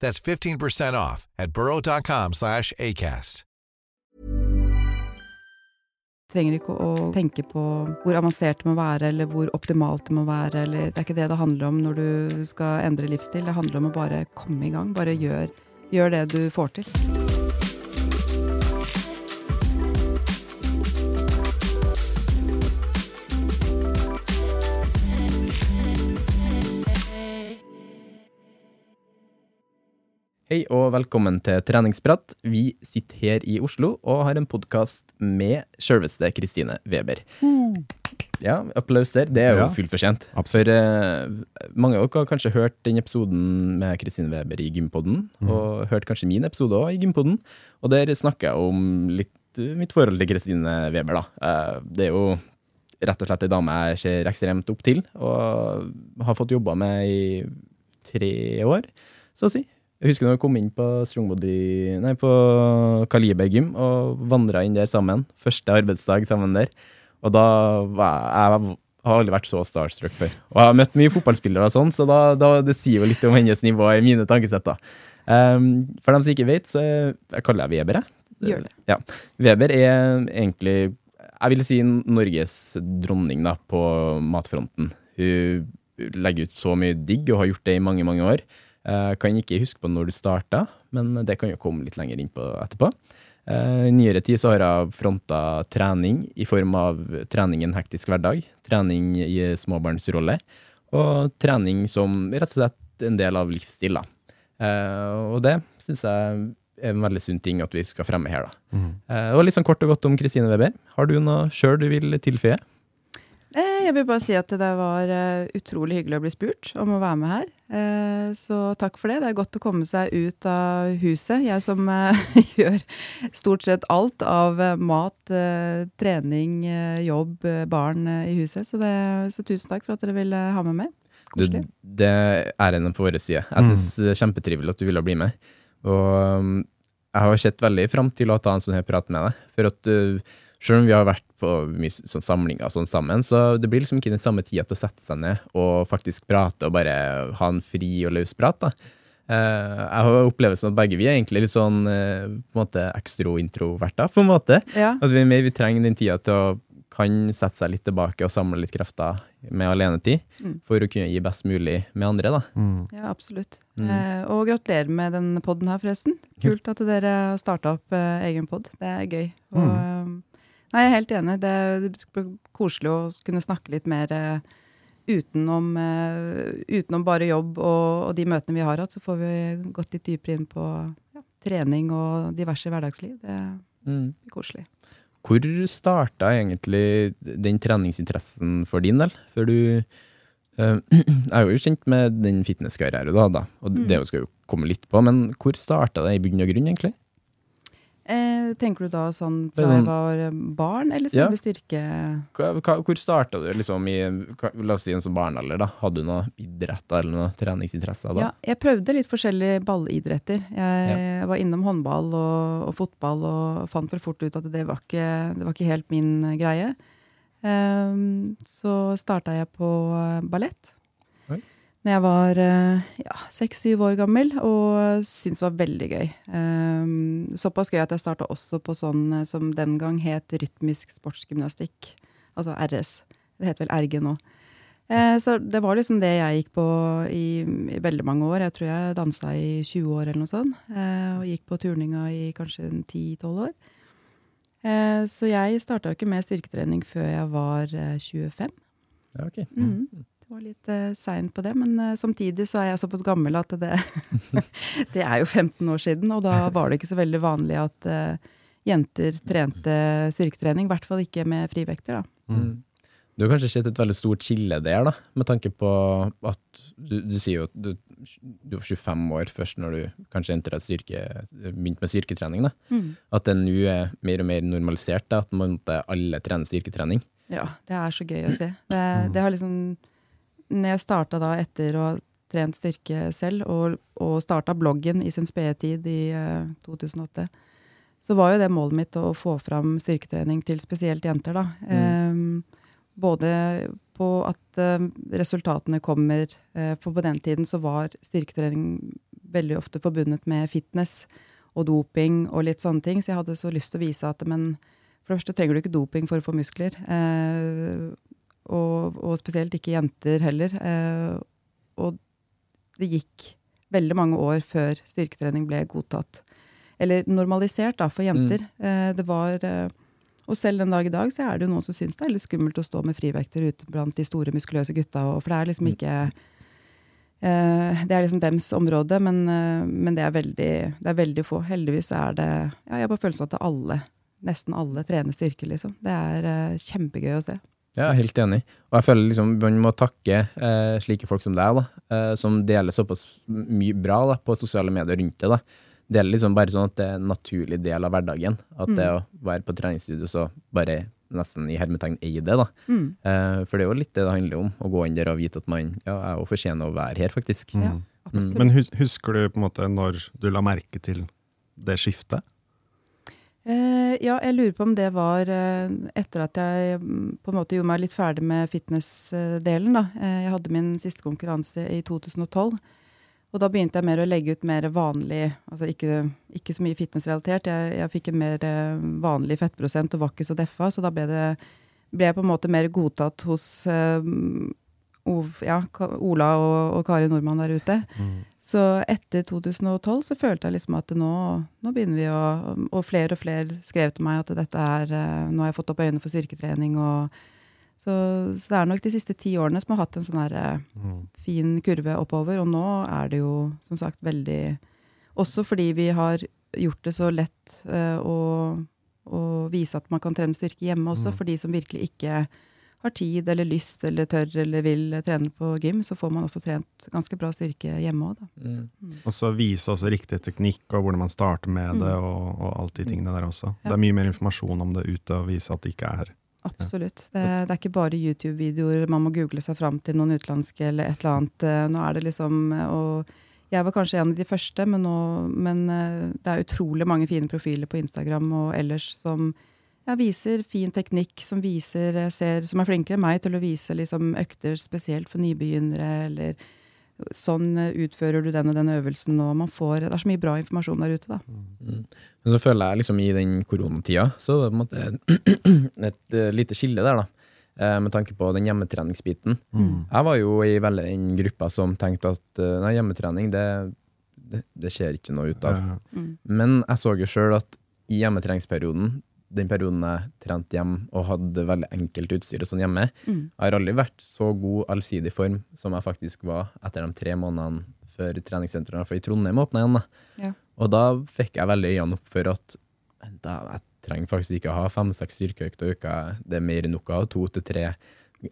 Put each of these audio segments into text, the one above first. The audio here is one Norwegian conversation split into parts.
That's 15% off at burrow.com slash ACAST. trenger ikke å tenke på hvor avansert det må være, eller hvor optimalt det må være. Eller, det er ikke det det handler om når du skal endre livsstil. Det handler om å bare komme i gang. Bare gjør, gjør det du får til. Hei og velkommen til treningsprat. Vi sitter her i Oslo og har en podkast med sjølveste Kristine Weber. Ja, applaus der. Det er jo Ja. fullt fortjent. For uh, mange av dere har kanskje hørt den episoden med Kristine Weber i Gympodden, og hørt kanskje min episode òg i Gympodden. Og der snakker jeg om litt uh, mitt forhold til Kristine Weber, da. Uh, det er jo rett og slett ei dame jeg ser ekstremt opp til, og har fått jobba med i tre år, så å si. Jeg husker når vi kom inn på Strongbody Nei, på Kaliber gym og vandra inn der sammen. Første arbeidsdag sammen der. Og da var jeg, jeg har aldri vært så starstruck før. Og jeg har møtt mye fotballspillere og sånn, så da, da, det sier jo litt om hennes nivå i mine tankesett. da. Um, for dem som ikke vet, så jeg, jeg kaller jeg Weber, jeg. Gjør det. Ja. Weber er egentlig, jeg vil si, Norges dronning da, på matfronten. Hun legger ut så mye digg og har gjort det i mange, mange år. Jeg kan ikke huske på når du starta, men det kan jo komme litt lenger inn på etterpå. Eh, I nyere tid så har jeg fronta trening i form av trening i en hektisk hverdag, trening i småbarnsrolle, og trening som rett og slett en del av livsstil. Eh, Og det syns jeg er en veldig sunn ting at vi skal fremme her. da. Eh, Og litt sånn kort og godt om Kristine Weber. Har du noe sjøl du vil tilføye? Eh, Jeg vil bare si at det var eh, utrolig hyggelig å bli spurt om å være med her. Eh, Så takk for det. Det er godt å komme seg ut av huset. Jeg som eh, gjør stort sett alt av eh, mat, trening, jobb, barn i huset. Så, det, så tusen takk for at dere ville ha meg med. Du, det er en på vår side. Jeg syns det er kjempetrivelig at du ville bli med. Og um, jeg har sett veldig fram til å ta en sånn her prat med deg. For at uh, selv om vi har vært på mye sånn samlinger sånn sammen, så det blir liksom ikke den samme tida til å sette seg ned og faktisk prate og bare ha en fri og løs prat. da. Eh, jeg har opplevelsen at begge vi er egentlig litt sånn eh, på en måte ekstro-introverter, på en måte. Ja. At vi, vi trenger den tida til å kan sette seg litt tilbake og samle litt krefter med alenetid, Mm. for å kunne gi best mulig med andre. da. Ja, absolutt. Mm. Eh, og gratulerer med den podden her, forresten. Kult at dere har starta opp eh, egen pod. Det er gøy. Og, eh, nei, jeg er helt enig. Det, blir koselig å kunne snakke litt mer uh, utenom, uh, utenom bare jobb og, og de møtene vi har hatt. Så får vi gått litt dypere inn på ja, trening og diverse hverdagsliv. Det Mm. er koselig. Hvor starta egentlig den treningsinteressen for din del? Før du uh, Jeg er jo kjent med den fitnesskarrieren du hadde, og Mm. det skal jo komme litt på, men hvor starta det i bunn og grunn, egentlig? Eh, tenker du da sånn fra jeg sånn- var barn, eller Ja. selve styrke... Hva, hva, hvor starta du liksom i La oss si en sånn barnealder, da. Hadde du noe idrett eller noe treningsinteresser da? Ja, jeg prøvde litt forskjellige ballidretter. Jeg var innom håndball og, og fotball og fant vel fort ut at det var ikke, det var ikke helt min greie. Um, så starta jeg på eh, ballett. Når jeg var eh, ja, seks-syv år gammel og syntes det var veldig gøy. Um, såpass gøy at jeg starta også på sånn eh, som den gang het rytmisk sportsgymnastikk. Altså RS. Det heter vel RG nå. Eh, så det var liksom det jeg gikk på i, i veldig mange år. Jeg tror jeg dansa i 20 år eller noe sånt. Og gikk på turninga i kanskje 10-12 år. Så jeg starta jo ikke med styrketrening før jeg var 25. Ja, ok. Mm. Det var litt uh, seint på det, men uh, samtidig så er jeg såpass gammel at det Det er jo 15 år siden, og da var det ikke så veldig vanlig at uh, jenter trente styrketrening. I hvert fall ikke med frivekter, da. Mm. Du har kanskje sett et veldig stort skille der, da, med tanke på at du, du sier jo at du, du, var 25 år først når du kanskje styrke, begynte med styrketrening. Da. Mm. At det nå er mer og mer normalisert, da, at man, alle trener styrketrening. Ja, det er så gøy å se. Det, mm. det har liksom når jeg starta da etter å ha trent styrke selv, og, og starta bloggen i sin spede tid i uh, eh, 2008, så var jo det målet mitt å få fram styrketrening til spesielt jenter, da. Mm. Um, både på at uh, resultatene kommer uh, For på den tiden så var styrketrening veldig ofte forbundet med fitness og doping og litt sånne ting, så jeg hadde så lyst til å vise at men for det første trenger du ikke doping for å få muskler. Eh, og, og, spesielt ikke jenter heller. Eh, og det gikk veldig mange år før styrketrening ble godtatt. Eller normalisert, da, for jenter. Mm. Eh, det var eh, Og selv den dag i dag så er det jo noen som syns det er litt skummelt å stå med frivekter ute blant de store, muskuløse gutta, for det er liksom mm. ikke eh, det er liksom dems område, men, eh, men det, er veldig, det, er veldig, få. Heldigvis er det ja, Jeg har på følelsen at alle, nesten alle trener styrke, liksom. Det er eh, kjempegøy å se. Ja, helt enig. Og jeg føler liksom man må takke eh, slike folk som deg, da, eh, som deler såpass mye bra da, på sosiale medier rundt deg. da. Det er liksom bare sånn at det er en naturlig del av hverdagen. At mm. det å være på treningsstudio så bare nesten i hermetegn eie det. da. Mm. Eh, for det er jo litt det det handler om, å gå inn der og vite at man ja, er jo fortjener å være her, faktisk. Mm. Ja, Men husker du på en måte når du la merke til det skiftet? Eh, ja, jeg lurer på om det var eh, etter at jeg mm, på en måte gjorde meg litt ferdig med fitness-delen. da. Eh, jeg hadde min siste konkurranse i 2012. Og da begynte jeg mer å legge ut mer vanlig, altså ikke, ikke så mye fitnessrelatert. Jeg, jeg fikk en mer vanlig fettprosent og var ikke så deffa, så da ble, det, ble jeg på en måte mer godtatt hos ja, Ola og, og, Kari Nordmann der ute. Mm. Så etter 2012 så følte jeg liksom at nå, nå, begynner vi å Og flere og flere skrev til meg at dette er eh, Nå har jeg fått opp øynene for styrketrening. og så, så, det er nok de siste ti årene som har hatt en sånn her eh, mm. fin kurve oppover. Og nå er det jo som sagt veldig Også fordi vi har gjort det så lett uh, å, å, vise at man kan trene styrke hjemme også, mm. for de som virkelig ikke har tid eller lyst eller tør eller vil trene på gym, så får man også trent ganske bra styrke hjemme òg, mm. mm. Og så vise også riktig teknikk og hvordan man starter med det, mm. og, og alt de tingene der også. Ja. Det er mye mer informasjon om det ute, og vise at det ikke er her. Absolutt. Det, det, er ikke bare YouTube-videoer man må google seg fram til noen utenlandske eller et eller annet. Eh, nå er det liksom og jeg var kanskje en av de første, men, nå, men eh, det er utrolig mange fine profiler på Instagram og ellers som ja, viser fin teknikk, som, viser, eh, ser, som er flinkere enn meg til å vise liksom, økter spesielt for nybegynnere, eller sånn eh, utfører du den og den øvelsen nå. Man får, det er så mye bra informasjon der ute, da. Mm. Men så føler jeg liksom i den koronatida, så det er et, et eh, lite skille der, da. Med tanke på den hjemmetreningsbiten. Mm. Jeg var jo i veldig den gruppa som tenkte at nei, hjemmetrening, det, det, det skjer ikke noe ut av. Mm. Men jeg så jo sjøl at i hjemmetreningsperioden den perioden jeg trente hjemme og hadde veldig enkelt utstyr og sånn hjemme. Mm. Jeg har aldri vært så god allsidig form som jeg faktisk var etter de tre månedene før treningssenteret for i Trondheim åpna igjen. Da. Ja. Og da fikk jeg veldig øynene opp for at da, jeg trenger faktisk ikke å ha fem-seks styrkeøkter i uka. Det er mer enn nok av to til tre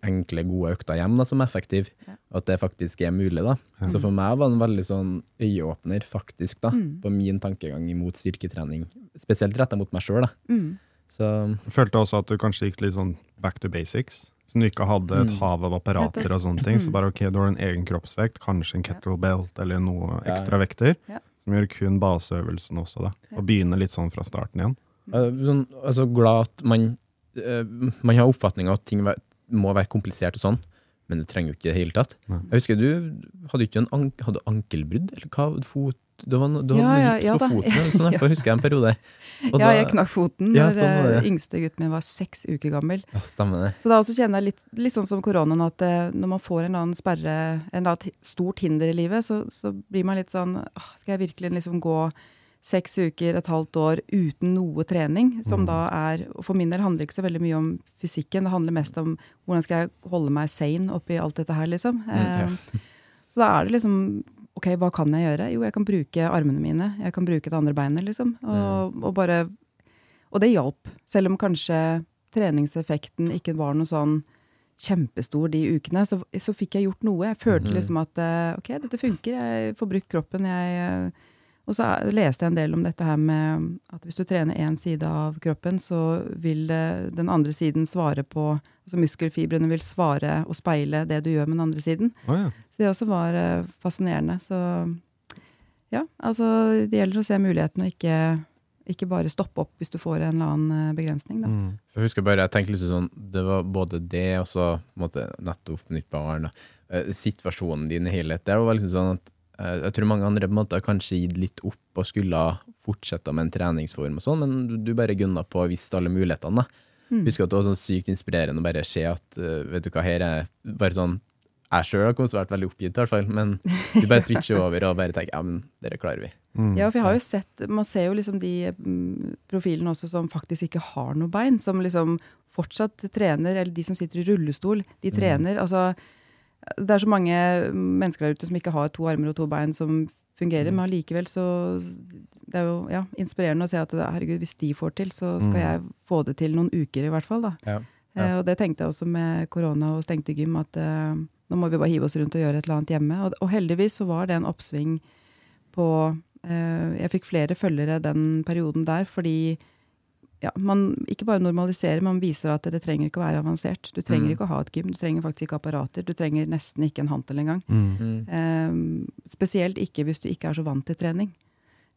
enkle, gode økter hjem da, som er effektive. Ja. At det faktisk er mulig. da. Ja. Så for meg var det en veldig sånn øyeåpner faktisk da, mm. på min tankegang imot styrketrening. Spesielt retta mot meg sjøl. Mm. Så, følte også at du kanskje gikk litt sånn back to basics. Så du ikke hadde et mm. hav av apparater og sånne ting. Så bare ok, du har en egen kroppsvekt, kanskje en kettlebelt eller noe ekstra vekter. Som gjør kun baseøvelsen også, da. Og begynne litt sånn fra starten igjen. Sånn, altså glad at man, uh, man har oppfatning av at ting må være komplisert og sånn. men det trenger jo ikke det i det hele tatt. Nei. Jeg husker du hadde ikke en an hadde ankelbrudd, eller hva? Fot, det var no, du Ja, hadde ja, gips ja på da. foten, eller sånn, derfor husker jeg en periode. Og ja, da- jeg knakk foten Ja, når sånn det. eh, yngste gutten min var seks uker gammel. Ja, stemmer det. Så da også kjenner jeg litt, litt sånn som koronaen, at eh, når man får en eller annen sperre, en eller annen stort hinder i livet, så, så blir man litt sånn Skal jeg virkelig liksom gå seks uker, et halvt år uten noe trening? Som da er For min del handler det ikke så veldig mye om fysikken, det handler mest om hvordan skal jeg holde meg sane oppi alt dette her, liksom. ja. Eh, så da er det liksom Ok, hva kan jeg gjøre? Jo, jeg kan bruke armene mine. Jeg kan bruke det andre beinet, liksom. Og, og bare Og det hjalp. Selv om kanskje treningseffekten ikke var noe sånn kjempestor de ukene, så, så fikk jeg gjort noe. Jeg følte Mhm. liksom at eh, ok, dette funker, jeg får brukt kroppen. Jeg, eh, og så leste jeg en del om dette her med at hvis du trener én side av kroppen, så vil den andre siden svare på Altså muskelfibrene vil svare og speile det du gjør med den andre siden. Oh, ja. Så det også var eh, fascinerende. Så ja, altså det gjelder å se muligheten og ikke, ikke bare stoppe opp hvis du får en eller annen eh, begrensning, da. Mm. Jeg husker bare, jeg tenkte litt sånn, det var både det og så måte, nettopp nytt barn. eh, situasjonen din i helhet. Det var liksom sånn at jeg tror mange andre på en måte har kanskje gitt litt opp og skulle fortsette med en treningsform og sånn, men du, du bare gunna på og visste alle mulighetene. da. Mm. Husker at det var sånn sykt inspirerende å bare se at eh, vet du hva, her er bare sånn Jeg sjøl har kommet vært veldig oppgitt, i hvert fall, men du bare switcher over og bare tenker ja, men dere klarer vi. Mm. Ja, for jeg har jo sett, Man ser jo liksom de mm, profilene også som faktisk ikke har noe bein, som liksom fortsatt trener, eller de som sitter i rullestol, de Mm. trener. altså Det er så mange mennesker der ute som ikke har to armer og to bein som fungerer, Mm. men allikevel så Det er jo ja, inspirerende å se at herregud, hvis de får til, så skal Mm. jeg få det til noen uker i hvert fall. da. Ja. Eh, og det tenkte jeg også med korona og stengte gym, at eh, nå må vi bare hive oss rundt og gjøre et eller annet hjemme. Og, og heldigvis så var det en oppsving på eh, Jeg fikk flere følgere den perioden der, fordi ja, man ikke bare normaliserer, man viser at det trenger ikke å være avansert. Du trenger Mm. ikke å ha et gym, du trenger faktisk ikke apparater. Du trenger nesten ikke en hantel engang. Mm. Eh, spesielt ikke hvis du ikke er så vant til trening.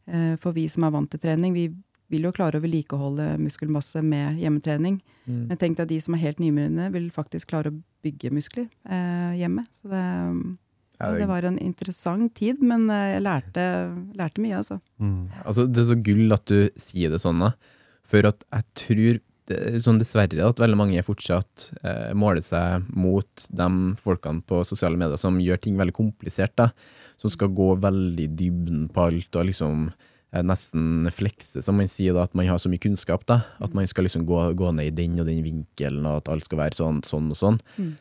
Eh, for vi som er vant til trening, vi vil jo klare å vedlikeholde muskelmasse med hjemmetrening. Mm. Men tenk deg at de som er helt nybegynnere, vil faktisk klare å bygge muskler eh, hjemme. Så det, Ja, det var en interessant tid, men eh, jeg lærte, lærte mye, altså. Mm. Altså, det er så gull at du sier det sånn, da. For at jeg tror sånn dessverre at veldig mange fortsatt eh, måler seg mot de folkene på sosiale medier som gjør ting veldig komplisert, da. Som skal gå veldig i dybden på alt og liksom eh, nesten flekse, som man sier, da, at man har så mye kunnskap. da, At man skal liksom gå, gå ned i den og den vinkelen, og at alt skal være sånn, sånn og sånn. Mm.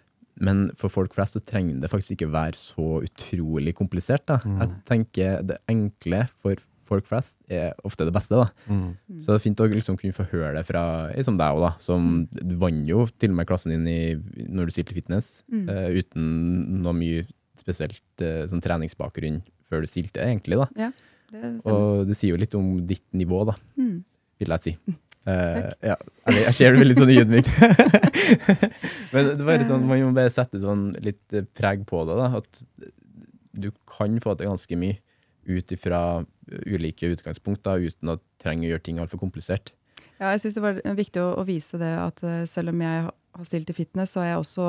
Men for folk flest så trenger det faktisk ikke være så utrolig komplisert. da. Jeg tenker det enkle for folk flest er ofte det beste. da. Mm. Så det er fint å liksom kunne få høre det fra ei som deg òg, da. Som du vant jo til og med klassen din i, når du stilte fitness, Mm. uh, uten noe mye spesielt uh, sånn treningsbakgrunn før du stilte, egentlig. da. Ja, det. Og det sier jo litt om ditt nivå, da, Mm. vil jeg si. Uh, ja, eller, jeg ser du er litt sånn ydmyk. Men det var bare sånn, man må bare sette sånn litt preg på det. da, At du kan få til ganske mye ut ifra ulike utgangspunkter uten å trenge å gjøre ting altfor komplisert. Ja, jeg syns det var viktig å, å vise det at eh, selv om jeg har stilt i fitness, så er jeg også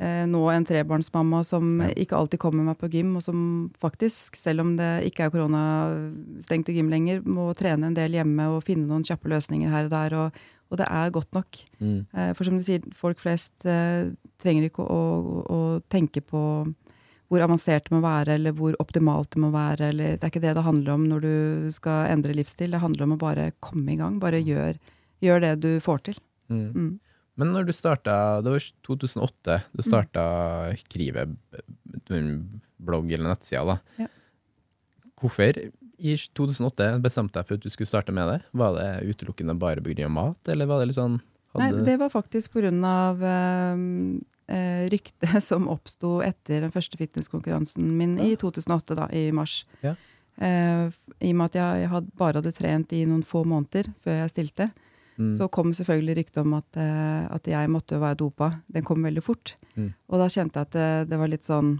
eh, nå en trebarnsmamma som Ja. ikke alltid kommer meg på gym, og som faktisk, selv om det ikke er koronastengte gym lenger, må trene en del hjemme og finne noen kjappe løsninger her og der. Og, og det er godt nok. Mm. Eh, For som du sier, folk flest eh, trenger ikke å, å, å tenke på hvor avansert det må være, eller hvor optimalt det må være. Eller, det er ikke det det handler om når du skal endre livsstil. Det handler om å bare komme i gang. Bare gjør, gjør det du får til. Mm. Mm. Men når du starta, det var 2008, du starta Krive blogg eller nettsida, da. Ja. Hvorfor i 2008 bestemte deg for at du skulle starte med det? Var det utelukkende bare pga. mat, eller var det litt sånn Nei, det var faktisk pga. Uh, eh, ryktet som oppsto etter den første fitnesskonkurransen min i 2008, da, i mars. Ja. Eh, I og med at jeg, jeg had, bare hadde trent i noen få måneder før jeg stilte, Mm. så kom selvfølgelig ryktet om at, eh, at jeg måtte være dopa. Den kom veldig fort. Mm. Og da kjente jeg at det, det var litt sånn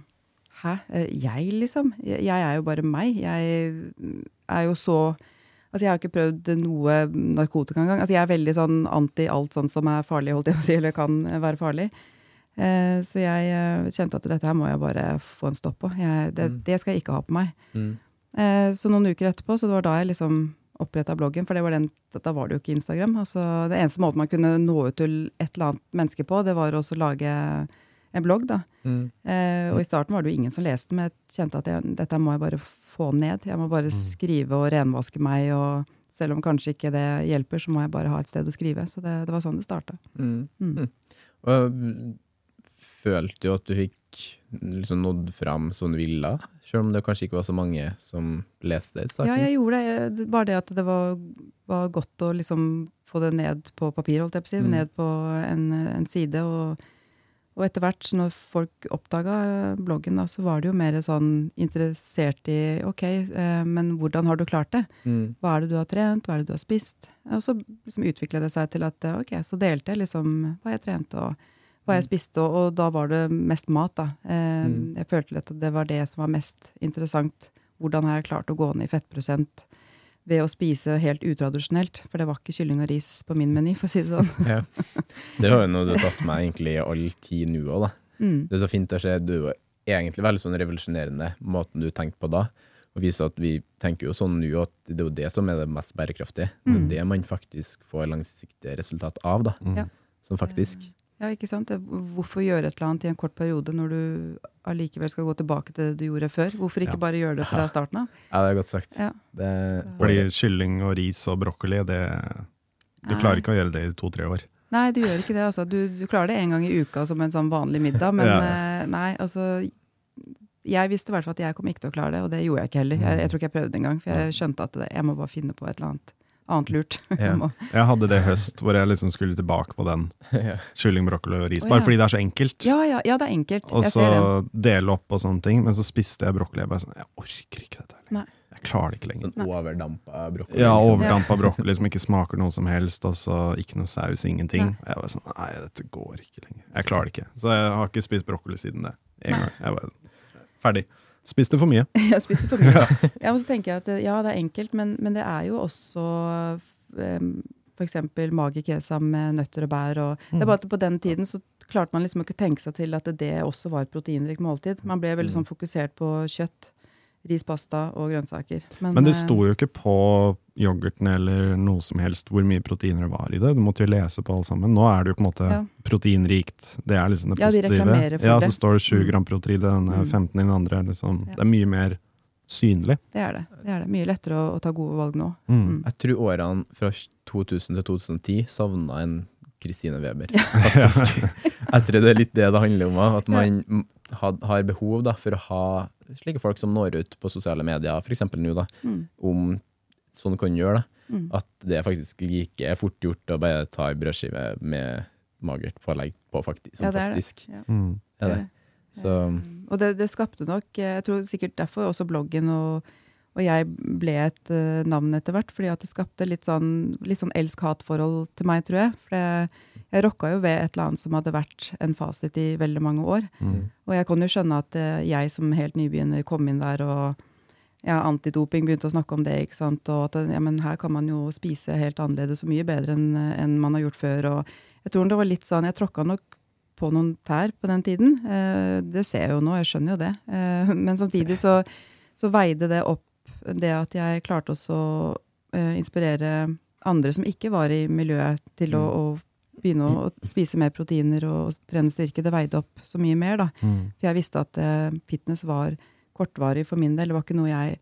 Hæ? Eh, Jeg, liksom? Jeg, jeg er jo bare meg. Jeg er jo så Altså, jeg har ikke prøvd noe narkotika engang. Altså, jeg er veldig sånn anti alt sånt som er farlig, holdt jeg på å si, eller kan være farlig. Eh, så jeg eh, kjente at dette her må jeg bare få en stopp på. Jeg, det, Mm. det skal jeg ikke ha på meg. Mm. Eh, så noen uker etterpå, så det var da jeg liksom oppretta bloggen, for det var den, da var det jo ikke Instagram. Altså, det eneste måten man kunne nå ut til et eller annet menneske på, det var å lage en blogg, da. Mm. Eh, og i starten var det jo ingen som leste men jeg kjente at jeg, dette må jeg bare få ned. Jeg må bare skrive og renvaske meg, og selv om kanskje ikke det hjelper, så må jeg bare ha et sted å skrive. Så det, det var sånn det starta. Mm. Mm. Mm. Og jeg følte jo at du fikk liksom nådd fram som du ville, selv om det kanskje ikke var så mange som leste det i starten? Ja, jeg gjorde det. Bare det at det var, var godt å liksom få det ned på papir, holdt jeg på å si. Mm. Ned på en, en side. Og, og etter hvert, når folk oppdaga bloggen, da, så var det jo mer sånn interessert i OK, eh, men hvordan har du klart det? Mm. Hva er det du har trent, hva er det du har spist? Og så liksom utvikla det seg til at eh, ok, så delte jeg liksom hva jeg trente og hva jeg spiste, og, og da var det mest mat, da. Eh, Mm. Jeg følte at det var det som var mest interessant. Hvordan har jeg klart å gå ned i fettprosent ved å spise helt utradisjonelt? For det var ikke kylling og ris på min meny, for å si det sånn. Ja. Det var jo noe du har tatt med egentlig i all tid nå òg, da. Mm. Det er så fint å se. Du er egentlig veldig sånn revolusjonerende måten du tenkte på da. Og vise at vi tenker jo sånn nå at det er jo det som er det mest bærekraftige. Det Mm. er det man faktisk får langsiktige resultat av, da. Mm. Sånn faktisk. Ja, ikke sant? Hvorfor gjøre et eller annet i en kort periode når du allikevel skal gå tilbake til det du gjorde før? Hvorfor ikke Ja. bare gjøre det fra starten av? Ja, det er godt sagt. Ja. Det, Fordi kylling og ris og brokkoli, det, du Nei. klarer ikke å gjøre det i to-tre år. Nei, du gjør ikke det. Altså. Du, du klarer det en gang i uka som en sånn vanlig middag, men Ja. eh, nei, altså Jeg visste i hvert fall at jeg kom ikke til å klare det, og det gjorde jeg ikke heller. Jeg, jeg tror ikke jeg prøvde engang, for jeg skjønte at det, jeg må bare finne på et eller annet annet lurt. Ja. Jeg hadde det i høst hvor jeg liksom skulle tilbake på den kylling, brokkoli og ris, Bare bare ja. fordi det er så enkelt. ja, ja, ja, det er enkelt. Og så dele opp og sånne ting. Men så spiste jeg brokkoli. Jeg bare sånn, jeg orker ikke dette. Nei. lenger. Jeg klarer det ikke lenger. Sånn overdampa brokkoli. Ja, liksom. overdampa brokkoli som ikke smaker noe som helst, og så ikke noe saus, ingenting. Nei. Jeg var sånn, nei, dette går ikke lenger. Jeg klarer det ikke. Så jeg har ikke spist brokkoli siden det. En gang. Jeg var ferdig. Spiste for mye. ja, spiste for mye. Ja, og så tenker jeg at det- ja, det er enkelt, men, men det er jo også um, f.eks. mage kesam med nøtter og bær. Og, Det er bare at på den tiden så klarte man liksom ikke å tenke seg til at det også var et proteinrikt måltid. Man ble veldig sånn fokusert på kjøtt, ris, pasta og grønnsaker. Men det eh, sto jo ikke på yoghurten eller noe som helst hvor mye proteiner det var i det. Du måtte jo lese på alle sammen. Nå er det jo på en måte Ja. proteinrikt. Det er liksom det Ja, de positive. reklamerer for ja, det. så står det 7 Mm. gram protein i den Mm. 15 i den andre. Liksom. Ja. Det er mye mer synlig. Det er det. det er det. Mye lettere å, å ta gode valg nå. Mm. Mm. Jeg tror årene fra 2000 til 2010 savna en Kristine Weber, faktisk. jeg tror det er litt det det handler om. At man had, har behov da, for å ha slike folk som når ut på sosiale medier, f.eks. nå, da, Mm. om sånn kan gjøre. da. Mm. At det er faktisk like fort gjort å bare ta ei brødskive med magert pålegg på, faktisk, som Ja, det er det. faktisk Ja. Mm. er det. Så Eh, Og det, det skapte nok Jeg tror sikkert derfor også bloggen og, og jeg ble et uh, navn etter hvert. Fordi at det skapte litt sånn, litt sånn elsk-hat-forhold til meg, tror jeg. For jeg, jeg rokka jo ved et eller annet som hadde vært en fasit i veldig mange år. Mm. Og jeg kan jo skjønne at eh, jeg som helt nybegynner kom inn der og ja, antidoping begynte å snakke om det. ikke sant? Og at ja, men her kan man jo spise helt annerledes og mye bedre enn en man har gjort før. og Jeg tror det var litt sånn, jeg tråkka nok på noen tær på den tiden. Eh, det ser jeg jo nå, jeg skjønner jo det. Eh, men samtidig så, så veide det opp det at jeg klarte også å eh, inspirere andre som ikke var i miljøet, til å, å begynne å, å spise mer proteiner og trene styrke. Det veide opp så mye mer, da. Mm. For jeg visste at eh, fitness var kortvarig for min del. Det var ikke noe jeg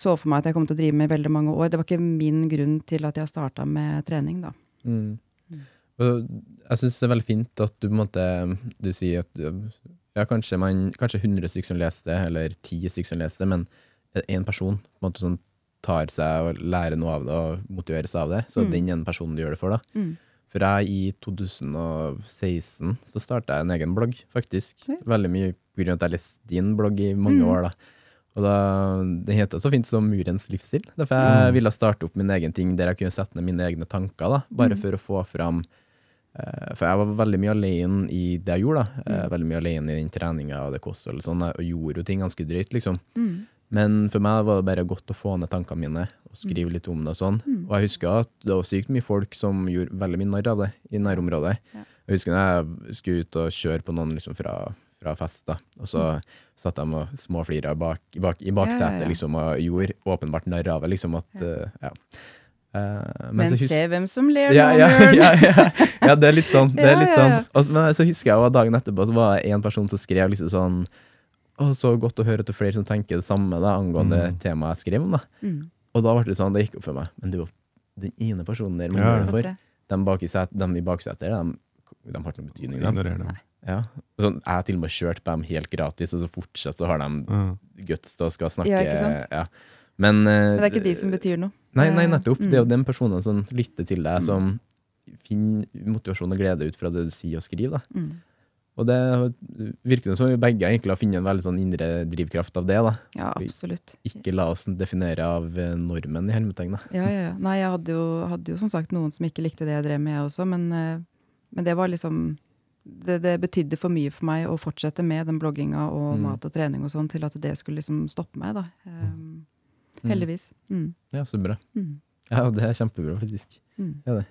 så for meg at jeg kom til å drive med i veldig mange år. Det var ikke min grunn til at jeg starta med trening, da. Mm. Jeg syns det er veldig fint at du på en måte Du sier at ja, kanskje, man, kanskje 100 stykker som leser det, eller 10 stykker som leser det, men én person på en måte som tar seg og lærer noe av det og motiveres av det, så Mm. den ene personen du gjør det for, da. Mm. For jeg i 2016 så starta jeg en egen blogg, faktisk. Ja. Veldig mye av at jeg leste din blogg i mange Mm. år. da. Og da, Det heter så fint som Murens livsstil. Derfor jeg Mm. ville starte opp min egen ting der jeg kunne sette ned mine egne tanker. da, Bare Mm. for å få fram eh, For jeg var veldig mye alene i det jeg gjorde. da, eh, Mm. Veldig mye alene i den treninga og det kostholdet og sånn, og gjorde jo ting ganske drøyt, liksom. Mm. Men for meg var det bare godt å få ned tankene mine og skrive litt om det. Og sånn. Mm. Og jeg husker at det var sykt mye folk som gjorde veldig mye narr av det i nærområdet. Ja. Jeg husker da jeg skulle ut og kjøre på noen liksom fra, fra fest, da. og så satt de og småflira bak, bak, i baksetet Mm. Ja, ja, liksom, og gjorde åpenbart narr av det. Liksom, at, uh, ja. Eh, Men, så hus- se hvem som ler ja, ja, ja, ja, det er litt sånn. Det er litt sånn. Og men så husker jeg at dagen etterpå så var det en person som skrev liksom sånn Å, så godt å høre er flere som tenker det samme da, angående Mm. temaet jeg skrev om. da. Mm. Og da ble det sånn, det gikk opp for meg. Men det var den ene personen der man Ja, gjør for. De, bak i set, de i baksetet, de, de har ikke noen betydning. De. Ignorer. Ja. Og Sånn, jeg har til og med kjørt på dem helt gratis, og så fortsatt så har de Ja. guts til å skal snakke. Ja, ikke sant? Ja. Men, eh, Men det er ikke de som betyr noe. Nei, nei, nettopp. nettopp. Det er jo mm. den personen som lytter til deg, som finner motivasjon og glede ut fra det du sier og skriver. Da. Mm. Og det virker som vi begge egentlig har funnet en veldig sånn indre drivkraft av det. da. Ja, absolutt. Ikke la oss definere av eh, normen i hermetegn. Ja, ja, ja. Nei, jeg hadde jo, hadde jo som sagt noen som ikke likte det jeg drev med, jeg også, men, eh, men det var liksom det, det betydde for mye for meg å fortsette med den blogginga og Mm. mat og trening og sånn, til at det skulle liksom stoppe meg, da. Um, heldigvis. Mm. Ja, så bra. Mm. Ja, det er kjempebra, faktisk. Mm. Ja, det.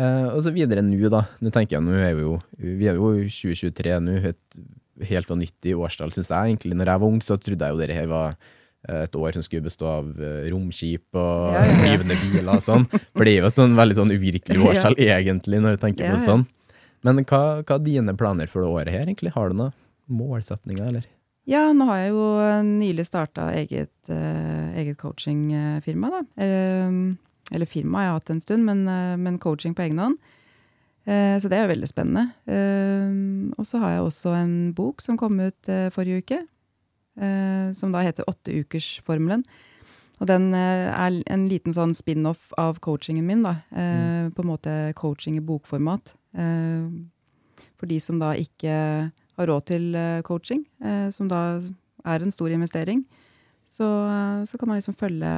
Eh, og så videre nå, da. Nå tenker jeg, nå er vi jo vi er jo 2023 nå. Et helt vanvittig årstall, syns jeg. egentlig. Når jeg var ung, så trodde jeg jo dette her var eh, et år som skulle bestå av eh, romskip og Ja, ja, ja. flyvende biler og sånn. For det er jo et sånn veldig sånn uvirkelig årstall, egentlig, når du tenker på det sånn. Men hva, hva er dine planer for det året her, egentlig? Har du noen målsetninger, eller? Ja, nå har jeg jo nylig starta eget, eget coachingfirma, da. Eller, eller firma har jeg hatt en stund, men, eh, men coaching på egen hånd. Eh, så det er jo veldig spennende. Eh, og så har jeg også en bok som kom ut forrige uke, som da heter Åtteukersformelen. Og den er en liten sånn spin-off av coachingen min, da. Mm. På en måte coaching i bokformat. For de som da ikke har råd til coaching, som da er en stor investering, så, så kan man liksom følge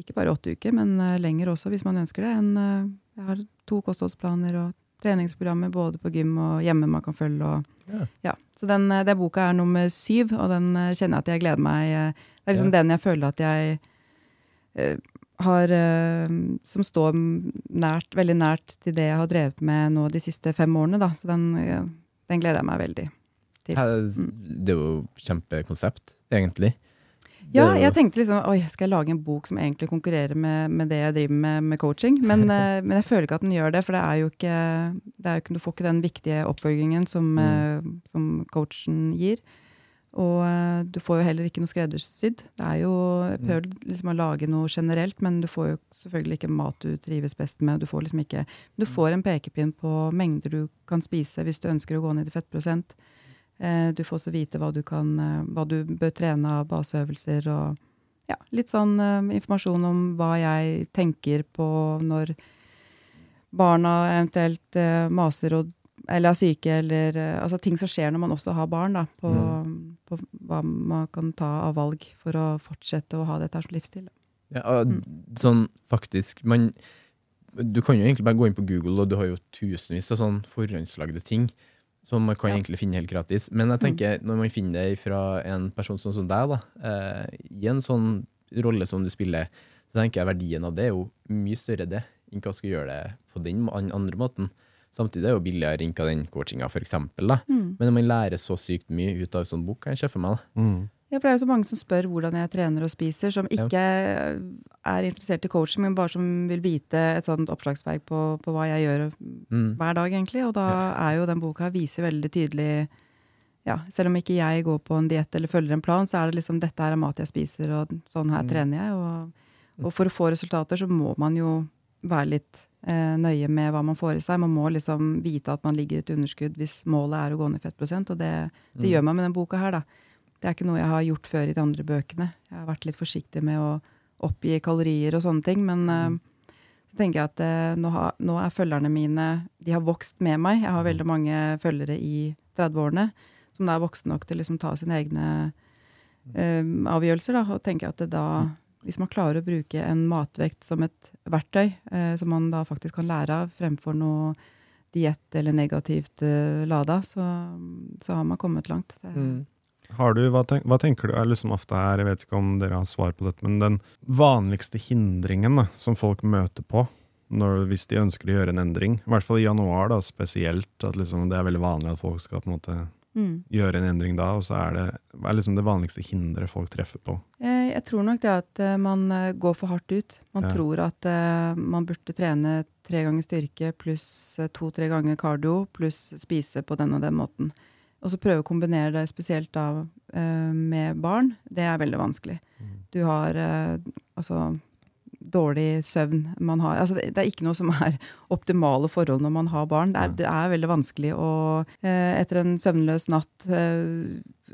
ikke bare åtte uker, men eh, lenger også, hvis man ønsker det. En, eh, jeg har to kostholdsplaner og treningsprogrammer både på gym og hjemme man kan følge. Og, Ja. ja. Så den, eh, den boka er nummer syv, og den kjenner jeg at jeg gleder meg Det er liksom Ja. den jeg føler at jeg uh, har uh, Som står nært, veldig nært til det jeg har drevet med nå de siste fem årene. Da. Så den, den gleder jeg meg veldig til. Mm. Det er jo kjempekonsept, egentlig. Ja, jeg tenkte liksom Oi, skal jeg lage en bok som egentlig konkurrerer med, med det jeg driver med med coaching? Men, eh, men jeg føler ikke at den gjør det, for det er jo ikke, det er jo ikke Du får ikke den viktige oppfølgingen som, mm. som coachen gir. Og eh, du får jo heller ikke noe skreddersydd. Det er jo Jeg prøver liksom å lage noe generelt, men du får jo selvfølgelig ikke mat du trives best med. Du får liksom ikke Du får en pekepinn på mengder du kan spise hvis du ønsker å gå ned i fettprosent. Eh, Du får også vite hva du, kan, eh, hva du bør trene av baseøvelser og ja, litt sånn eh, informasjon om hva jeg tenker på når barna eventuelt maser og, eller er syke, eller altså ting som skjer når man også har barn, da, på, på hva man kan ta av valg for å fortsette å ha dette som livsstil. Ja, mm. sånn faktisk man, Du kan jo egentlig bare gå inn på Google, og du har jo tusenvis av sånn forhåndslagde ting som man kan Ja. egentlig finne helt gratis. Men jeg tenker, når man finner det fra en person sånn som deg, da, eh, i en sånn rolle som du spiller, så tenker jeg verdien av det er jo mye større det, enn hva skal gjøre det på den andre måten. Samtidig er det jo billigere enn hva den coachinga, for eksempel. Da. Men man lærer så sykt mye ut av en sånn bok, kan jeg se for meg. da. Mm. Ja, for det er jo så mange som spør hvordan jeg trener og spiser, som ikke er interessert i coaching, men bare som vil vite et sånt oppslagsverk på, på hva jeg gjør Mm. hver dag, egentlig. Og da er jo den boka viser veldig tydelig ja, Selv om ikke jeg går på en diett eller følger en plan, så er det liksom dette her er mat jeg spiser, og sånn her trener jeg. Og, og for å få resultater så må man jo være litt eh, nøye med hva man får i seg. Man må liksom vite at man ligger i et underskudd hvis målet er å gå ned i fettprosent, og det, det gjør man med den boka her, da. Det er ikke noe jeg har gjort før i de andre bøkene. Jeg har vært litt forsiktig med å oppgi kalorier og sånne ting, men uh, så tenker jeg at uh, nå, har, nå er følgerne mine De har vokst med meg. Jeg har veldig mange følgere i 30-årene som da er voksne nok til å liksom ta sine egne uh, avgjørelser. Da, og tenker at det da, hvis man klarer å bruke en matvekt som et verktøy, som man da faktisk kan lære av, fremfor noe diett eller negativt lada, så, så har man kommet langt. Det, Mm. Har du, hva, tenk, hva tenker du er liksom ofte her, jeg vet ikke om dere har svar på dette, men den vanligste hindringen da, som folk møter på når, hvis de ønsker å gjøre en endring, i hvert fall i januar da, spesielt, at liksom, det er veldig vanlig at folk skal på en måte Mm. gjøre en endring da, og så er det, er liksom det vanligste hinderet folk treffer på? Eh, Jeg tror nok det at eh, man eh, går for hardt ut. Man Ja. tror at man burde trene tre ganger styrke pluss to-tre ganger kardio pluss spise på den og den måten. Og så prøve å kombinere det spesielt da eh, med barn. Det er veldig vanskelig. Du har eh, altså dårlig søvn man har. Altså det, det er ikke noe som er optimale forhold når man har barn. Det er, det er veldig vanskelig å eh, etter en søvnløs natt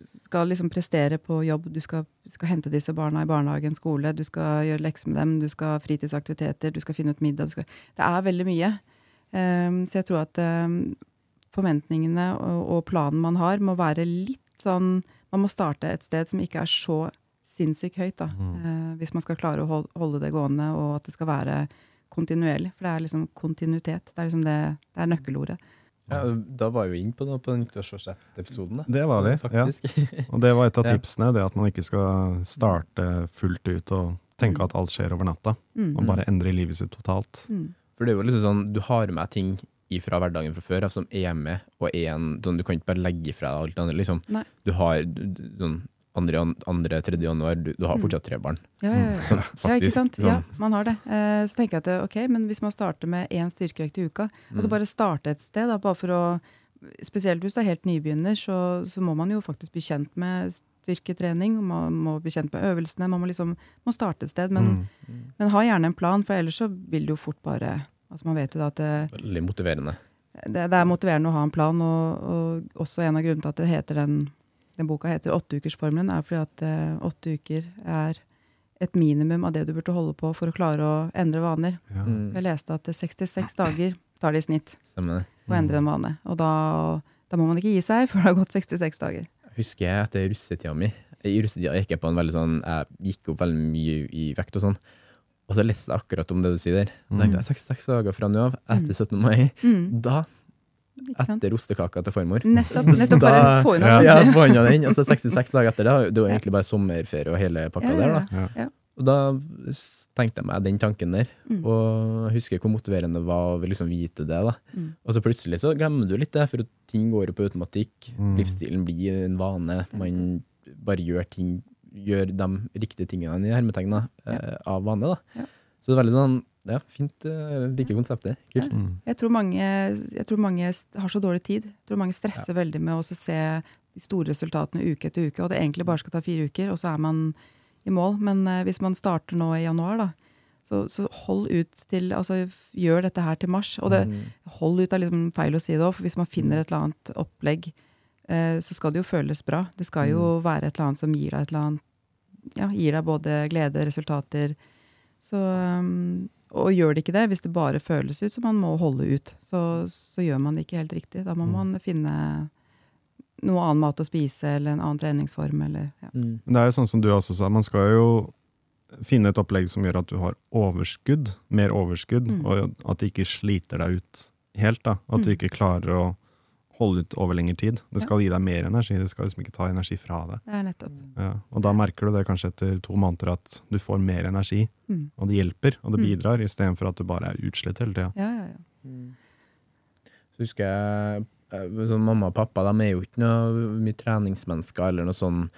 skal liksom prestere på jobb. Du skal, skal hente disse barna i barnehagen, skole, du skal gjøre lekser med dem, du skal ha fritidsaktiviteter, du skal finne ut middag. Du skal, det er veldig mye. Um, så jeg tror at um, forventningene og, og planen man har, må være litt sånn Man må starte et sted som ikke er så sinnssykt høyt, da. Eh, hvis man skal klare å holde det gående, og at det skal være kontinuerlig. For det er liksom kontinuitet. Det er liksom det, det er nøkkelordet. Ja, da var vi inne på noe på den nyttårsforsett-episoden. Det var vi, ja. Og det var et av tipsene, det at man ikke skal starte fullt ut og tenke at alt skjer over natta, Man bare endrer livet sitt totalt. Mm. For det er jo liksom sånn, du har med ting fra hverdagen fra før av som er med, og er en, sånn, du kan ikke bare legge fra deg alt det andre. Liksom. Nei. Du har du- du- sånn andre, andre, tredje januar, du, du har Mm. fortsatt tre barn. Ja, ja, ja. Sånn, ja, ikke sant? sånn. Ja, man har det. Eh, så tenker jeg at ok, men hvis man starter med én styrkeøkt i uka, altså Mm. bare starte et sted, da, bare for å Spesielt hvis du er helt nybegynner, så, så må man jo faktisk bli kjent med styrketrening. Man må bli kjent med øvelsene. Man må liksom må starte et sted. Men, Mm. men ha gjerne en plan, for ellers så vil det jo fort bare Altså Man vet jo da at det, Veldig motiverende. det, det er motiverende å ha en plan, og, og også en av grunnene til at det heter den, den boka heter åtteukersformelen, er fordi at eh, åtte uker er et minimum av det du burde holde på for å klare å endre vaner. Ja. Mm. Jeg leste at 66 dager tar det i snitt Stemmer å endre en vane. Og da, da må man ikke gi seg før det har gått 66 dager. Husker jeg etter russetida mi. I russetida gikk jeg på en veldig sånn Jeg gikk opp veldig mye i vekt og sånn. Og så leste jeg akkurat om det du sier der. Da tenkte jeg 66 dager fra nå av, etter 17. mai. Mm, Da, etter ostekaka til farmor Nettopp. nettopp bare Da- få inn Ja. noe. Ja, den. Og så 66 dager etter, da, det var egentlig bare sommerferie og hele pakka Ja, ja, der. da. Og da tenkte jeg meg den tanken der, Mm. og jeg husker hvor motiverende det var å liksom vite det. da. Mm. Og så plutselig så glemmer du litt det, for ting går jo på automatikk. Mm. Livsstilen blir en vane. Man bare gjør ting, gjør de riktige tingene i hermetegn ja. eh, av vane. da. Ja. Så det er veldig sånn, ja, fint. eh, Liker konseptet. Kult. Ja. Jeg tror, mange, jeg tror mange har så dårlig tid. Jeg tror mange stresser veldig med å se de store resultatene uke etter uke, og det egentlig bare skal ta fire uker, og så er man i mål. Men eh, hvis man starter nå i januar, da, så, så hold ut til Altså gjør dette her til mars. Og det, Mm. hold ut er liksom feil å si det òg, for hvis man finner et eller annet opplegg, så skal det jo føles bra. Det skal jo være et eller annet som gir deg et eller annet Ja, gir deg både glede, resultater. Så um, Og gjør det ikke det, hvis det bare føles ut som man må holde ut, så, så gjør man det ikke helt riktig. Da må man finne noe annen mat å spise, eller en annen treningsform, eller ja. Mm. Det er jo sånn som du også sa, man skal jo finne et opplegg som gjør at du har overskudd, mer overskudd, Mm. og at det ikke sliter deg ut helt. da. At du Mm. ikke klarer å holde ut over lengre tid. Det Ja. skal gi deg mer energi, det skal liksom ikke ta energi fra deg. Det er nettopp. Ja. Og da merker du det kanskje etter to måneder at du får mer energi, Mm. og det hjelper, og det bidrar, Mm. bidrar, istedenfor at du bare er utslitt hele tida. Ja, ja, ja. Så husker jeg eh, sånn Mamma og pappa de er jo ikke noe mye treningsmennesker eller noe sånn,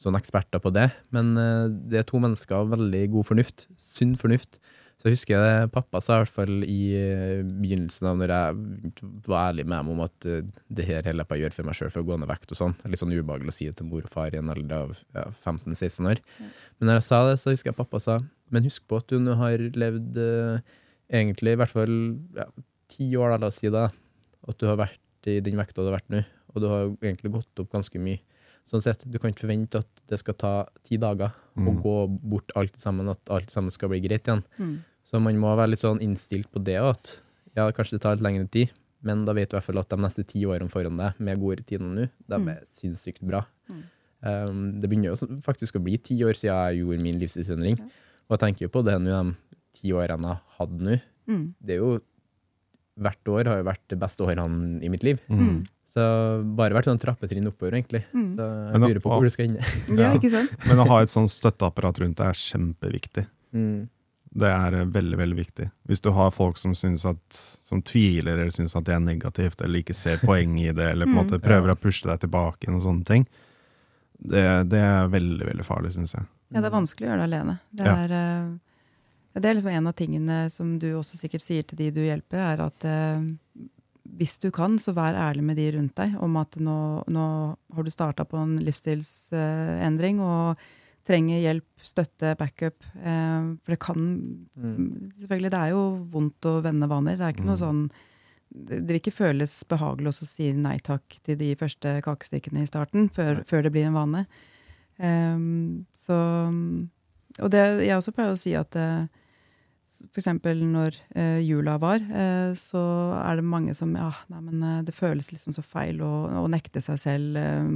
sånn eksperter på det, men eh, det er to mennesker av veldig god fornuft. Sunn fornuft. Så jeg husker det pappa sa i hvert fall i eh, begynnelsen av når jeg var ærlig med dem om at eh, det her holder jeg på å gjøre for meg sjøl for å gå ned vekt og sånn. Litt sånn ubehagelig å si det til mor og far i en alder av ja, 15-16 år. Men når jeg sa det, så husker jeg pappa sa men husk på at du nå har levd eh, egentlig i hvert fall ja, ti år, da, la oss si det, at du har vært i den vekta du har vært nå, og du har egentlig gått opp ganske mye. Sånn sett, Du kan ikke forvente at det skal ta ti dager å Mm. gå bort alt sammen, at alt sammen skal bli greit igjen. Mm. Så man må være litt sånn innstilt på det òg, at ja, kanskje det tar litt lengre tid, men da vet du i hvert fall at de neste ti årene foran deg, med gode rutiner nå, de Mm. er sinnssykt bra. Mm. Um, det begynner jo faktisk å bli ti år siden jeg gjorde min livsstilsendring, Ja. og jeg tenker jo på det nå, de ti årene jeg hadde nå. Mm. Det er jo hvert år har jo vært det beste årene i mitt liv. Mm. Så bare vært sånn trappetrinn oppover, egentlig. Mm. Så jeg lurer på hvor du skal ende. Ja, ikke sant? Men å ha et sånt støtteapparat rundt deg er kjempeviktig. Mm. Det er eh, veldig veldig viktig. Hvis du har folk som, synes at, som tviler eller syns at det er negativt, eller ikke ser poeng i det, eller på en Mm. måte prøver å pushe deg tilbake inn og sånne ting, det, det er veldig veldig farlig, syns jeg. Ja, det er vanskelig å gjøre det alene. Det er, ja. uh, det er liksom en av tingene som du også sikkert sier til de du hjelper, er at uh, hvis du kan, så vær ærlig med de rundt deg om at nå, nå har du starta på en livsstilsendring og trenger hjelp, støtte, backup. Eh, for det kan Mm. Selvfølgelig, det er jo vondt å vende vaner. Det er ikke noe sånn det vil ikke føles behagelig å si nei takk til de første kakestykkene i starten, før, før det blir en vane. Um, så Og det jeg også pleier å si at uh, f.eks. når uh, jula var, uh, så er det mange som Ja, nei, men uh, det føles liksom så feil å, å nekte seg selv eh,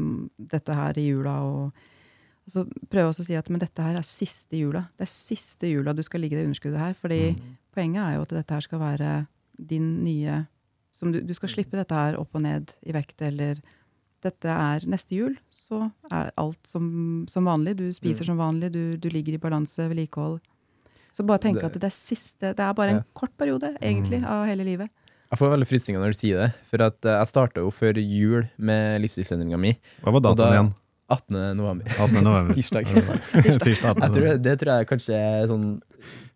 dette her i jula. og og så prøve å si at men dette her er siste jula. Det er siste jula du skal ligge i det underskuddet her. fordi poenget er jo at dette her skal være din nye som du, du skal slippe dette her opp og ned i vekt, eller dette er neste jul, så er alt som, som vanlig. Du spiser som vanlig, du, du ligger i balanse, vedlikehold. Så bare tenk at det er siste Det er bare en Ja. kort periode, egentlig, av hele livet. Jeg får veldig frysninger når du sier det, for at eh, jeg starta jo før jul med livsstilsendringa mi. Hva var Og da- igjen? 18. november. 18. november. Tirsdag. Tirsdag 18. Tror, det tror jeg kanskje er sånn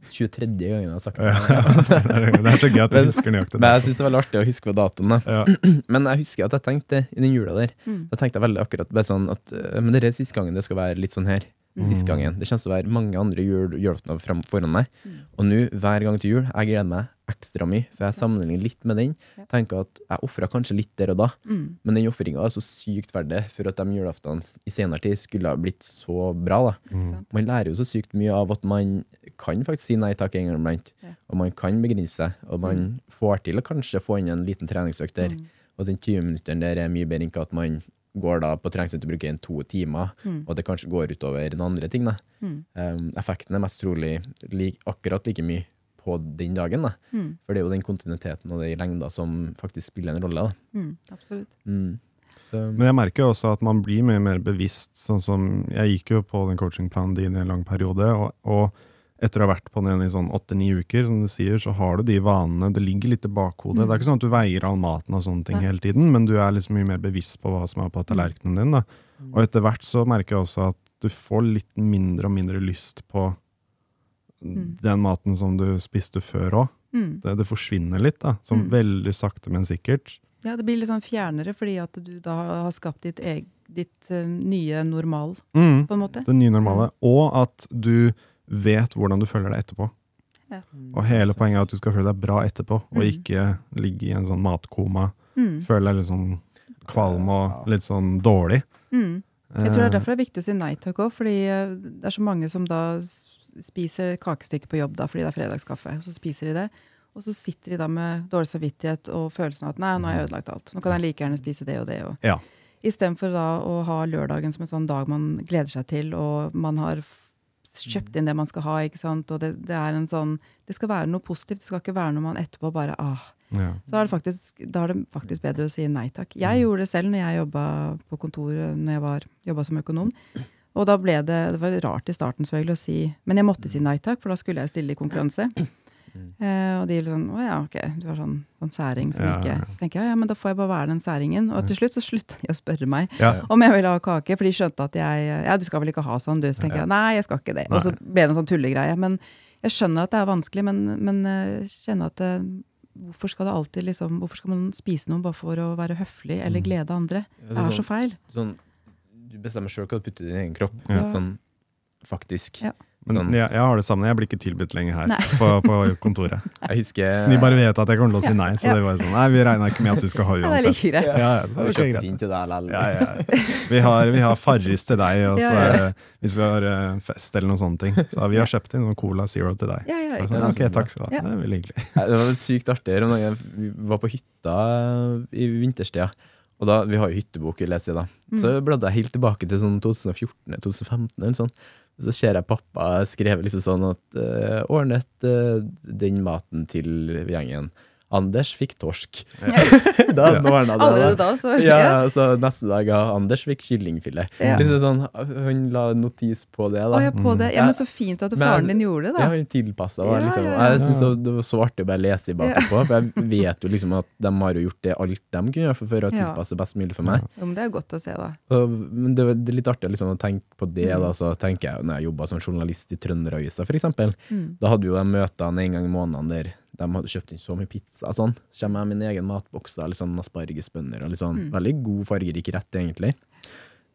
23. gangen jeg har sagt det. det er så gøy at du Men- husker nøyaktig Men jeg syns det er veldig artig å huske på datoen. da. Ja. Men jeg husker at jeg tenkte i den jula der Mm. Da tenkte jeg veldig akkurat bare sånn at eh, Men det er siste gangen det skal være litt sånn her. Siste gangen. Det kommer til å være mange andre jul, julaftener foran meg. Mm. Og nå, hver gang til jul, jeg gleder meg ekstra mye. For jeg sammenligner litt med den. Tenker at jeg ofra kanskje litt der og da, Mm. men den ofringa er så sykt verdt for at de julaftene i senere tid skulle ha blitt så bra. da. Ikke? Man lærer jo så sykt mye av at man kan faktisk si nei takk en gang iblant. Ja. Og man kan begrense seg, og man får til å kanskje få inn en liten treningsøkt der. Mm. Og den 20 minutteren der er mye bedre enn at man går da på treningssenter og bruker en to timer, Mm. og det kanskje går utover noen andre ting. da. Mm. Um, effekten er mest trolig lik, akkurat like mye på den dagen. da. Mm. For det er jo den kontinuiteten og de lengda som faktisk spiller en rolle. da. Mm. Absolutt. Mm. Så, Men jeg merker jo også at man blir mye mer bevisst. sånn som Jeg gikk jo på den coachingplanen din i en lang periode, og, og etter å ha vært på den i sånn åtte-ni uker, som du sier, så har du de vanene. Det ligger litt i bakhodet. Det er ikke sånn at du veier all maten og sånne ting ja. hele tiden, men du er liksom mye mer bevisst på hva som er på tallerkenen din. da. Og etter hvert så merker jeg også at du får litt mindre og mindre lyst på Mm. den maten som du spiste før òg. Mm. Det, det forsvinner litt, da. Som Mm. veldig sakte, men sikkert. Ja, det blir litt sånn fjernere, fordi at du da har skapt ditt, eg, ditt uh, nye normal, Mm. på en måte. det nye normale. Og at du vet hvordan du føler deg etterpå. Ja. Og hele poenget er at du skal føle deg bra etterpå, og Mm. ikke ligge i en sånn matkoma. Mm. Føle deg litt sånn kvalm og litt sånn dårlig. Mm. Jeg tror det er Eh, derfor det er viktig å si nei takk òg, fordi eh, det er så mange som da spiser kakestykke på jobb da, fordi det er fredagskaffe. Og så spiser de det, og så sitter de da med dårlig samvittighet og følelsen av at nei, nå har jeg ødelagt alt. Nå kan jeg like gjerne spise det og det. Og. Ja. Istedenfor da å ha lørdagen som en sånn dag man gleder seg til, og man har kjøpt inn det man skal ha, ikke sant. Og det, det er en sånn Det skal være noe positivt, det skal ikke være noe man etterpå bare ah, ja. så er det faktisk, da er det faktisk bedre å si nei takk. Jeg gjorde det selv når jeg jobba på kontoret, når jeg var, jobba som økonom. Og da ble det det var rart i starten selvfølgelig å si Men jeg måtte si nei takk, for da skulle jeg stille i konkurranse. Eh, og de liksom Å ja, ok, du er sånn, sånn særing som Ja, ikke ja. Så tenker jeg ja, men da får jeg bare være den særingen. Og til slutt så slutta de å spørre meg Ja. om jeg ville ha kake, for de skjønte at jeg Ja, du skal vel ikke ha sånn, du? Så tenker jeg nei, jeg skal ikke det. Og så ble det en sånn tullegreie. Men jeg skjønner at det er vanskelig, men, men eh, kjenner at det, Hvorfor skal det alltid liksom Hvorfor skal man spise noe bare for å være høflig eller glede andre? Det er så feil. sånn, du bestemmer sjøl hva du putter i din egen kropp. Ja. Sånn faktisk. Ja. Men Sånn. jeg, jeg har det samme. Jeg blir ikke tilbudt lenger her på, på kontoret. Jeg husker De bare vet at jeg kommer til å si nei, så Ja. det var sånn Nei, vi regner ikke med at du skal ha Ja, det er. Ja, ja, det ikke greit. til deg. Ja, ja. Vi har, vi har Farris til deg, og så er det, hvis vi har eh, fest eller noen sånne ting. Så vi har kjøpt inn noen Cola Zero til deg. Ja, ja, Så, sånn, sant. ok, takk skal du ha. Det er veldig hyggelig. Det var sykt artig. Vi var på hytta i vinterstida. Og da, Vi har jo hyttebok i lesetida. Så bladde jeg helt tilbake til sånn 2014-2015. eller sånn. Så ser jeg pappa skrevet liksom sånn at uh, ordnet uh, den maten til gjengen. Anders fikk torsk. da Ja. det. Allerede da. så Ja, ja. så neste dag ja, Anders fikk kyllingfilet. Ja. Liksom sånn, hun la notis på det. da. Å ja, på det. Ja, men så fint at faren din gjorde det, Ja, da. hun tilpassa. det. liksom. ja, ja. Jeg synes det var så artig å bare lese i bakpå, for jeg vet jo liksom at de har jo gjort det alt de kunne gjøre for å tilpasse best mulig for meg. Jo, men det er godt å se, da. Og, men det, det er litt artig liksom, å tenke på det. Mm. Da, så tenker jeg, når jeg jobba som journalist i Trønderavisa, f.eks., Mm. da hadde jo de møtene en gang i måneden der de hadde kjøpt inn så mye pizza. Sånn. Så kommer jeg med min egen matboks, da, litt sånn aspargesbønner og litt sånn Mm. veldig god, fargerik rett, egentlig.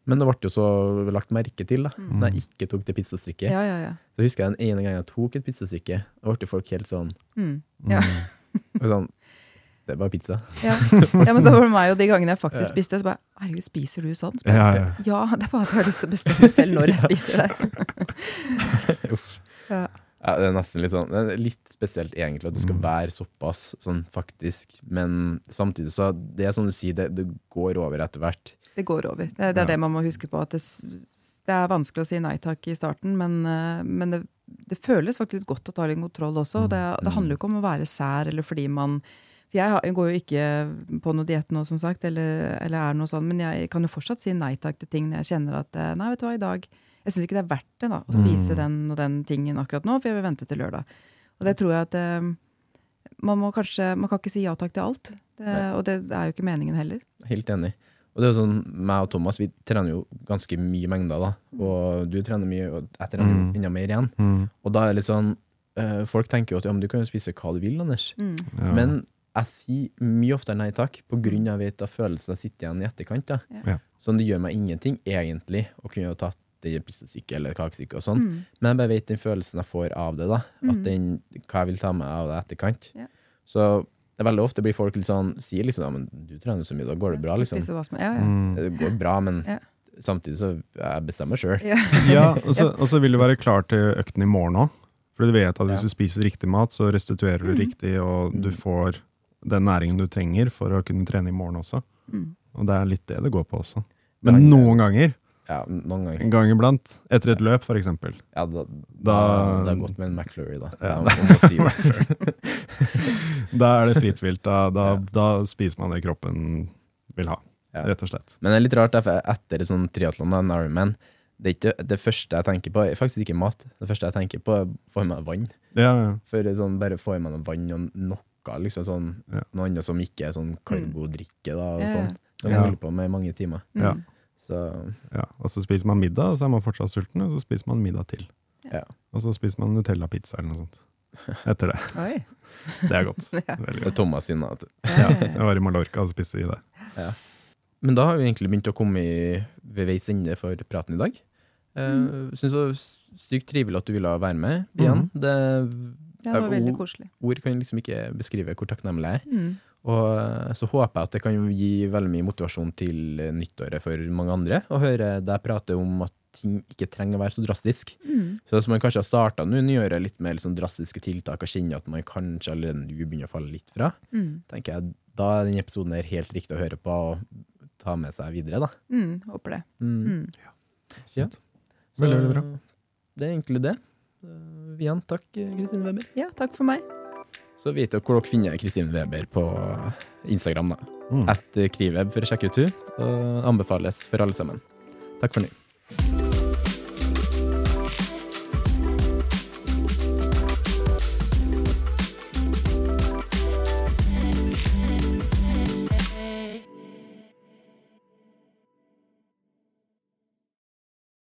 Men det ble jo så lagt merke til da når jeg ikke tok det pizzastykket. Mm. Ja, ja, ja. Så husker jeg den ene gangen jeg tok et pizzastykke, da ble folk helt sånn, Mm. Ja. sånn Det er bare pizza. Ja. ja, men så var det meg, og de gangene jeg faktisk Ja. spiste, så bare Herregud, spiser du sånn? Så Ja, bare, ja. ja, det er bare at jeg har lyst til å bestemme selv når jeg spiser det. Uff. Ja. Ja, det er nesten litt sånn Litt spesielt egentlig at det Mm. skal være såpass, sånn faktisk. Men samtidig så Det er som du sier, det, det går over etter hvert. Det går over. Det, det er Ja. det man må huske på. At det, det er vanskelig å si nei takk i starten, men, eh, men det, det føles faktisk godt å ta litt kontroll også. og Det, det handler jo ikke om å være sær eller fordi man For jeg går jo ikke på noe diett nå, som sagt, eller, eller er noe sånn, men jeg kan jo fortsatt si nei takk til ting når jeg kjenner at eh, nei, vet du hva, i dag Jeg syns ikke det er verdt det da, å spise Mm. den og den tingen akkurat nå, for jeg vil vente til lørdag. Og det tror jeg at eh, man må kanskje Man kan ikke si ja takk til alt. Det, og det er jo ikke meningen heller. Helt enig. Og det er jo sånn, meg og Thomas vi trener jo ganske mye mengder, da. Og du trener mye, og jeg trener Mm. enda mer igjen. Mm. Og da er det litt sånn eh, Folk tenker jo at ja, men du kan jo spise hva du vil, Anders. Mm. Ja. Men jeg sier mye oftere nei takk, på grunn av at følelsen sitter igjen i etterkant. da. Ja. Ja. Så det gjør meg ingenting, egentlig, å kunne ha tatt det pizzastykket eller kakestykke og sånn. Mm. Men jeg bare vet den følelsen jeg får av det, da. At Mm. den, hva jeg vil ta med av det etterkant. Ja. Så det er veldig ofte blir folk litt sånn, sier liksom ja, men du trener så mye, da går det bra, liksom. Ja, ja. Mm. Det går bra, men Ja. samtidig så jeg bestemmer sjøl. ja. Ja, og så, og så vil du være klar til økten i morgen òg. For du vet at hvis Ja. du spiser riktig mat, så restituerer du Mm. riktig, og du Mm. får den næringen du trenger for å kunne trene i morgen også. Mm. Og det er litt det det går på også. Men noen ganger, Ja, noen ganger. en gang iblant, etter et løp eksempel, Ja, da, da, Da- det er godt med en McFlurry, da. Ja. Jeg si da er det fritt vilt. Da, da, da spiser man det kroppen vil ha, Ja. rett og slett. Men det er litt rart, derfor etter sånn triatlon, da, en Ironman, det er ikke det første jeg tenker på, er faktisk ikke mat. Det første jeg tenker på, er å få i meg vann. Ja, ja. For sånn, bare få i meg noe vann og noe, liksom sånn, Ja. noe annet som ikke er sånn karbodrikke, da, og Ja, ja. sånt. Det Ja. kan holde på med i mange timer. Ja. Mm. Så ja. Og så spiser man middag, og så er man fortsatt sulten, og så spiser man middag til. Ja. Og så spiser man Nutella-pizza eller noe sånt. Etter det. Oi. Det er godt. Ja. Veldig det er godt. Thomas sin, da. vet. Ja, jeg var i Mallorca, og så spiste vi det. Men da har vi egentlig begynt å komme i, ved veis ende for praten i dag. Uh, Syns det var sykt trivelig at du ville være med igjen. Det, Ja, det var veldig koselig. ord kan liksom ikke beskrive hvor takknemlig jeg er. Mm. Og eh, så håper jeg at det kan gi veldig mye motivasjon til eh, nyttåret for mange andre, å høre deg prate om at ting ikke trenger å være så drastisk. Mm. Så hvis man kanskje har starta nå nyåret litt med liksom drastiske tiltak og kjenner at man kanskje allerede nå begynner å falle litt fra, Mm. tenker jeg da er denne episoden her helt riktig å høre på og ta med seg videre, da. Mm. Håper det. Mm. Mm. Så, ja. Veldig, veldig bra. Det er egentlig det. Uh, igjen takk, Kristine Weber. Ja, takk for meg. Så vet dere hvor dere finner Kristine Weber på Instagram. da. Mm. At Kriveb for å sjekke ut henne. og anbefales for alle sammen. Takk for nå.